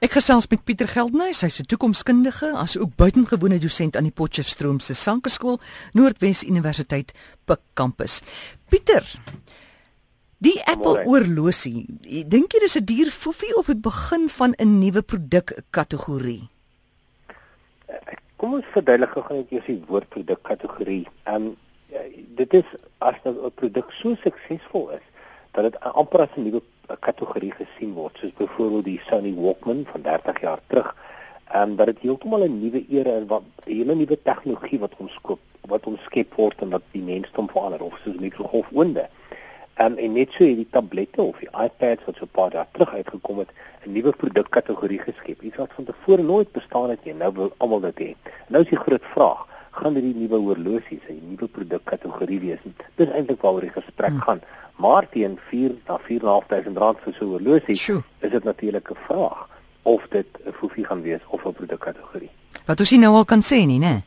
Ek gesels met Pieter Geldnys, hy's 'n toekomskundige, asook buitengewone dosent aan die Potchefstroom se Sankeskool, Noordwes Universiteit Pik kampus. Pieter, die Apple oorlosie, dink jy dis 'n duur foefie of dit begin van 'n nuwe produkkategorie? Kom ons verduidelik gou net eers die woord produkkategorie. Ehm um, dit is as 'n produk so suksesvol is dat dit amper as 'n nuwe kategorie gesien word soos byvoorbeeld die Sony Walkman van 30 jaar terug en dat dit heeltemal 'n nuwe era en wat 'n hele nuwe tegnologie wat ons skop wat ons skep word en wat die mensdom verander of soos mikrogolfoonde. En en net so hierdie tablette of die iPads wat so 'n paar jaar terug uitgekom het, 'n nuwe produkkategorie geskep. Iets wat van tevore nooit bestaan het nie. Nou wil almal dit hê. Nou is die groot vraag, gaan dit die nuwe horlosies, 'n nuwe produkkategorie wees? Dis eintlik waaroor die gesprek hmm. gaan. Maar teen 4 na 4.500 rand vir so 'n horlosie is dit natuurlik 'n vraag of dit 'n foefie gaan wees of 'n produkkategorie. Wat ons nie nou al kan sê nie, né?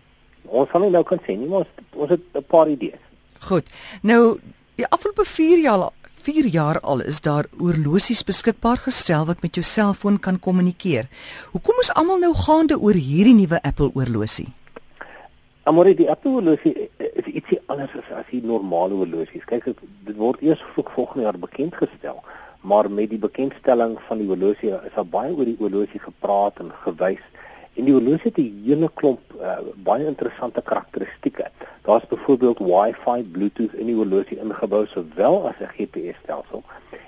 Ons kan nie nou kan sê nie, maar ons het 'n paar idees. Goed. Nou, die afgelope 4 jaar 4 jaar al is daar oorlosies beskikbaar gestel wat met jou selfoon kan kommunikeer. Hoekom is almal nou gaande oor hierdie nuwe Apple oorlosie? Amore die Apple horlosie is ietsie anders as as die normale horlosies. Kyk, dit word eers vroeg volgende jaar bekend gestel, maar met die bekendstelling van die horlosie is daar baie oor die horlosie gepraat en gewys. En die horlosie het 'n hele klomp uh, baie interessante karakteristikke. Daar's byvoorbeeld Wi-Fi, Bluetooth in die horlosie ingebou sowel as 'n GPS-stelsel.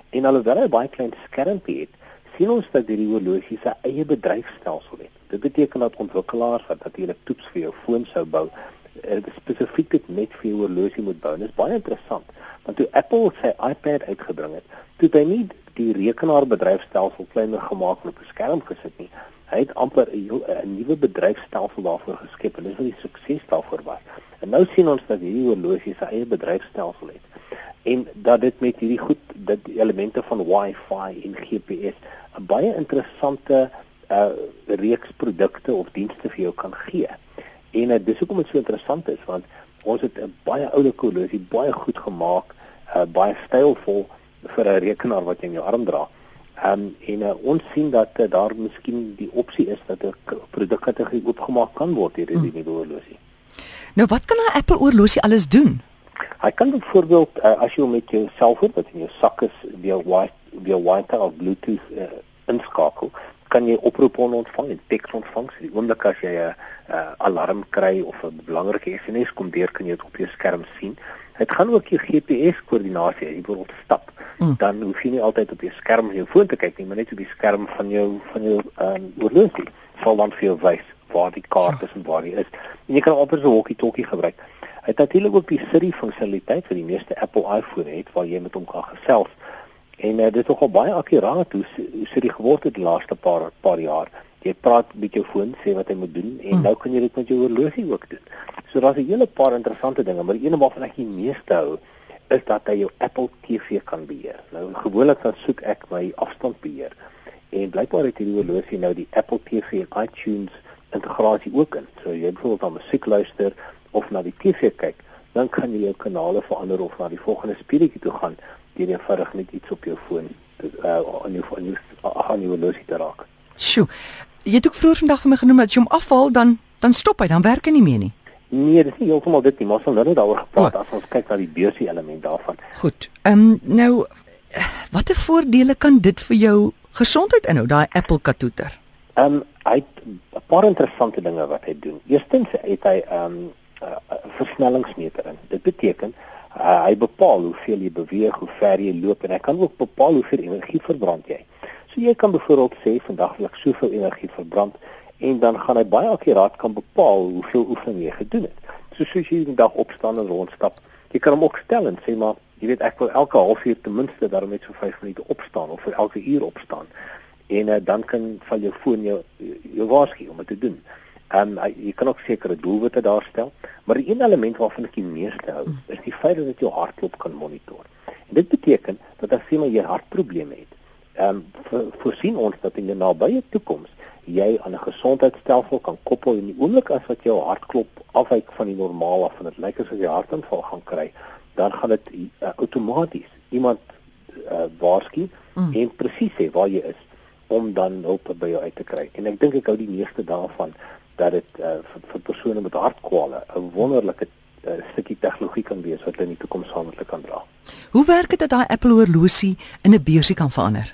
En alhoewel hy baie klein skermpie het, sien ons dat hierdie horlosie sy eie bedryfstelsel het. Dit beteken dat ontwikkelaars wat natuurlik toets vir jou foon sou bou, eh, spesifiek dit net vir jou horlosie moet bou. Dit is baie interessant, want toe Apple sy iPad uitgebring het, toe hy nie die rekenaarbedryfstelsel kleiner gemaak op 'n skerm gesit nie. Hy het amper 'n nuwe bedryfstelsel daarvoor geskep en dis wat die sukses daarvoor was. En nou sien ons dat hierdie horlosie sy eie bedryfstelsel het en dat dit met hierdie goed dit elemente van Wi-Fi en GPS 'n baie interessante 'n uh, reeks produkte of dienste vir jou kan gee. En uh, dis hoekom dit so interessant is want ons het 'n baie oude horlosie baie goed gemaak, uh, baie stylvol vir 'n rekenaar wat jy in jou arm dra. Um, en uh, ons sien dat uh, daar miskien die opsie is dat 'n produkkategorie oopgemaak kan word hierdie hmm. nuwe horlosie. Nou wat kan 'n Apple horlosie alles doen? Hy kan byvoorbeeld uh, as jy met jou selfoon wat in jou sak is via Wi-Fi via Wi-Fi of Bluetooth uh, inskakel, kan jy oproepe ontvang en teks ontvang. So die oomblik as jy 'n uh, alarm kry of 'n belangrike SMS kom deur, kan jy dit op jou skerm sien. Dit gaan ook jou GPS koördinasie, jy wil stap. Mm. Dan hoef jy nie altyd op jou skerm jou foon te kyk nie, maar net op die skerm van jou van jou ehm um, oorlosie. Sal dan vir jou wys waar die kaart is en waar hy is. En jy kan op 'n walkie-talkie gebruik. Hy het natuurlik ook die Siri funksionaliteit vir die meeste Apple iPhone het waar jy met hom kan gesels. En uh, dit is nogal baie akkuraat hoe hoe sy die geword het die laaste paar paar jaar. Jy praat met jou foon, sê wat hy moet doen en hmm. nou kan jy dit met jou horlosie ook doen. So daar's 'n hele paar interessante dinge, maar een waarvan ek die meeste hou is dat hy jou Apple TV kan beheer. Nou gewoonlik dan soek ek my afstandbeheer en blykbaar het hierdie horlosie nou die Apple TV en iTunes integrasie ook in. So jy byvoorbeeld na musiek luister of na die TV kyk, dan kan jy jou kanale verander of na die volgende speletjie toe gaan deur eenvoudig net iets op jou foon uh aan jou aan jou aan jou horlosie te raak. Sjoe. Jy het ook vroeër vandag vir my genoem dat jy hom afhaal dan dan stop hy, dan werk hy nie meer nie. Nee, dit is nie heeltemal dit nie, maar ons het nou daaroor gepraat oh. as ons kyk na die beursie element daarvan. Goed. Ehm um, nou watter voordele kan dit vir jou gesondheid inhou daai Apple katoeter? Ehm um, hy het 'n paar interessante dinge wat hy doen. Eerstens het hy ehm um, uh, versnellingsmeter in. Dit beteken uh, hy bepaal hoeveel jy beweeg, hoe ver jy loop en hy kan ook bepaal hoeveel energie verbrand jy. So jy kan byvoorbeeld sê vandag wil ek soveel energie verbrand en dan gaan hy baie akkuraat kan bepaal hoeveel oefening jy gedoen het. So soos jy die dag opstaan en rondstap, jy kan hom ook stel en sê maar jy weet ek wil elke halfuur ten minste daarom net so 5 minute opstaan of vir elke uur opstaan. En uh, dan kan val jou foon jou jou waarsku om dit te doen. Ehm um, jy kan ook sekere doelwitte daar stel, maar die een element waarvan ek die meeste hou, is die feit dat jy jou hartklop kan monitor. En dit beteken dat as jy maar jy hartprobleme het, ehm um, voorsien ons dat in die nabye toekoms jy aan 'n gesondheidstelsel kan koppel en die oomblik as wat jou hartklop afwyk van die normaal af en dit lyk asof jy hartaanval gaan kry, dan gaan dit uh, outomaties iemand uh, waarsku mm. en presies sê waar jy is om dan hulp by jou uit te kry. En ek dink ek hou die meeste daarvan dat dit uh, vir, vir persone met hartkwale 'n wonderlike uh, stukkie tegnologie kan wees wat hulle in die toekoms saam met hulle kan dra. Hoe werk dit dat daai Apple horlosie in 'n beursie kan verander?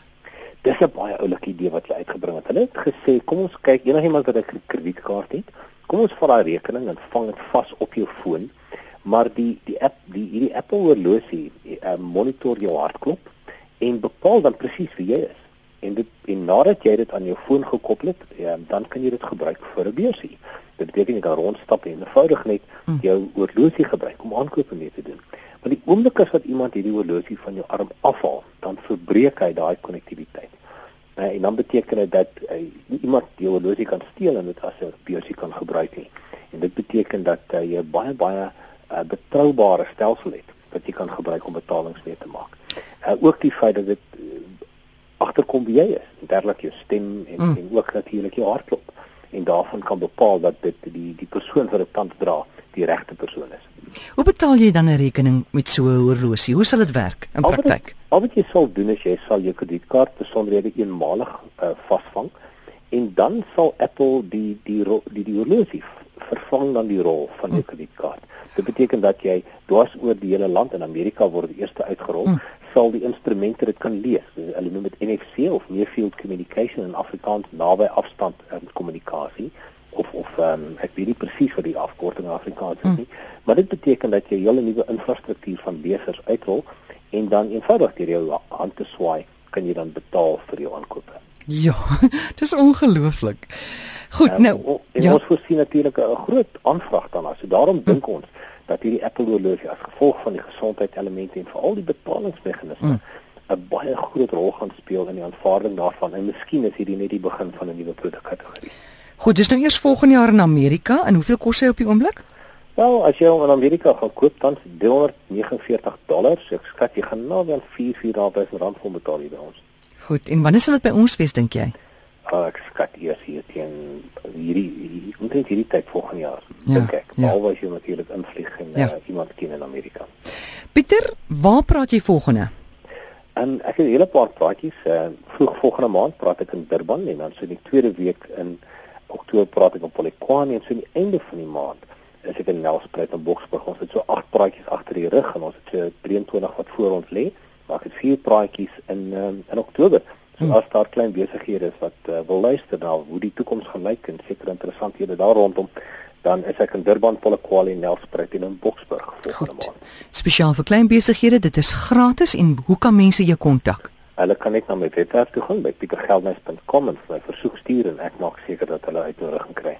Dis 'n baie oulike idee wat jy uitgebring het. Hulle het gesê, kom ons kyk, enigiemand wat 'n kredietkaart het, kom ons vat daai rekening en vang dit vas op jou foon. Maar die die app, die hierdie Apple horlosie uh, monitor jou hartklop en bepaal dan presies wie jy is. En dit en nadat jy dit aan jou foon gekoppel het, ja, dan kan jy dit gebruik vir 'n beursie. Dit beteken jy kan rondstap en eenvoudig net hm. jou horlosie gebruik om aankope mee te doen. Maar die oomblik as wat iemand hierdie horlosie van jou arm afhaal, dan verbreek hy daai konnektiwiteit. Uh, en dan beteken dit dat uh, iemand die horlosie kan steel en dit as 'n beursie kan gebruik nie. En dit beteken dat uh, jy baie baie uh, betroubare stelsel het wat jy kan gebruik om betalings mee te maak. Uh, ook die feit dat dit agterkom wie jy is, derlik jou stem en mm. en ook natuurlik jou hartklop en daarvan kan bepaal dat dit die die persoon wat dit tans dra die regte persoon is. Hoe betaal jy dan 'n rekening met so 'n horlosie? Hoe sal dit werk in praktyk? Al wat jy sal doen is jy sal jou kredietkaart besonderhede eenmalig uh, vasvang en dan sal Apple die die die die horlosie vervang dan die rol van jou mm. kredietkaart. Dit beteken dat jy dwars oor die hele land in Amerika word die eerste uitgerol, mm sal die instrumente dit kan lees. Hulle noem dit NFC of Near Field Communication in Afrikaans naby afstand um, kommunikasie of of um, ek weet nie presies wat die afkorting in Afrikaans is nie, mm. maar dit beteken dat jy 'n hele nuwe infrastruktuur van lesers uitrol en dan eenvoudig deur jou hand te swaai kan jy dan betaal vir jou aankope. Ja, dis ongelooflik. Goed, um, nou, en ja. ons voorsien natuurlik 'n groot aanvraag daarna. So daarom dink mm. ons dat hierdie Apple horlosie as gevolg van die gesondheidselemente en veral die betalingsmeganisme mm. 'n baie groot rol gaan speel in die aanvaarding daarvan en miskien is hierdie net die begin van 'n nuwe produkkategorie. Goed, dis nou eers volgende jaar in Amerika en hoeveel kos hy op die oomblik? Wel, as jy hom in Amerika gaan koop, dan is 349 dollars. Ek skat jy gaan nou wel 4 4000 rand vir betaal hier by ons. Goed, en wanneer sal dit by ons wees dink jy? Uh, ek skat eers hier teen hierdie hierdie omtrent hierdie tyd volgende jaar. Ja, dink ek. Ja. Alhoewel jy natuurlik invlieg en ja. uh, iemand ken in Amerika. Pieter, waar praat jy volgende? En ek het 'n hele paar praatjies. Uh, vroeg volgende maand praat ek in Durban en dan so in die tweede week in Oktober praat ek op Polokwane en so aan die einde van die maand is ek in Nelspruit en Boksburg. Ons het so agt praatjies agter die rug en ons het so 23 wat voor ons lê. Maar ek het vier praatjies in um, in Oktober. So hmm. as daar klein besighede is wat uh, wil luister na hoe die toekoms gaan lyk en seker interessanthede daar rondom, dan is ek in Durban, Polokwane, Nelspruit en in Boksburg volgende maand. Spesiaal vir klein besighede, dit is gratis en hoe kan mense jou kontak? Hulle kan net na my webwerf toe gaan by pietergeldnys.com en vir versoek stuur en ek maak seker dat hulle uitnodiging kry.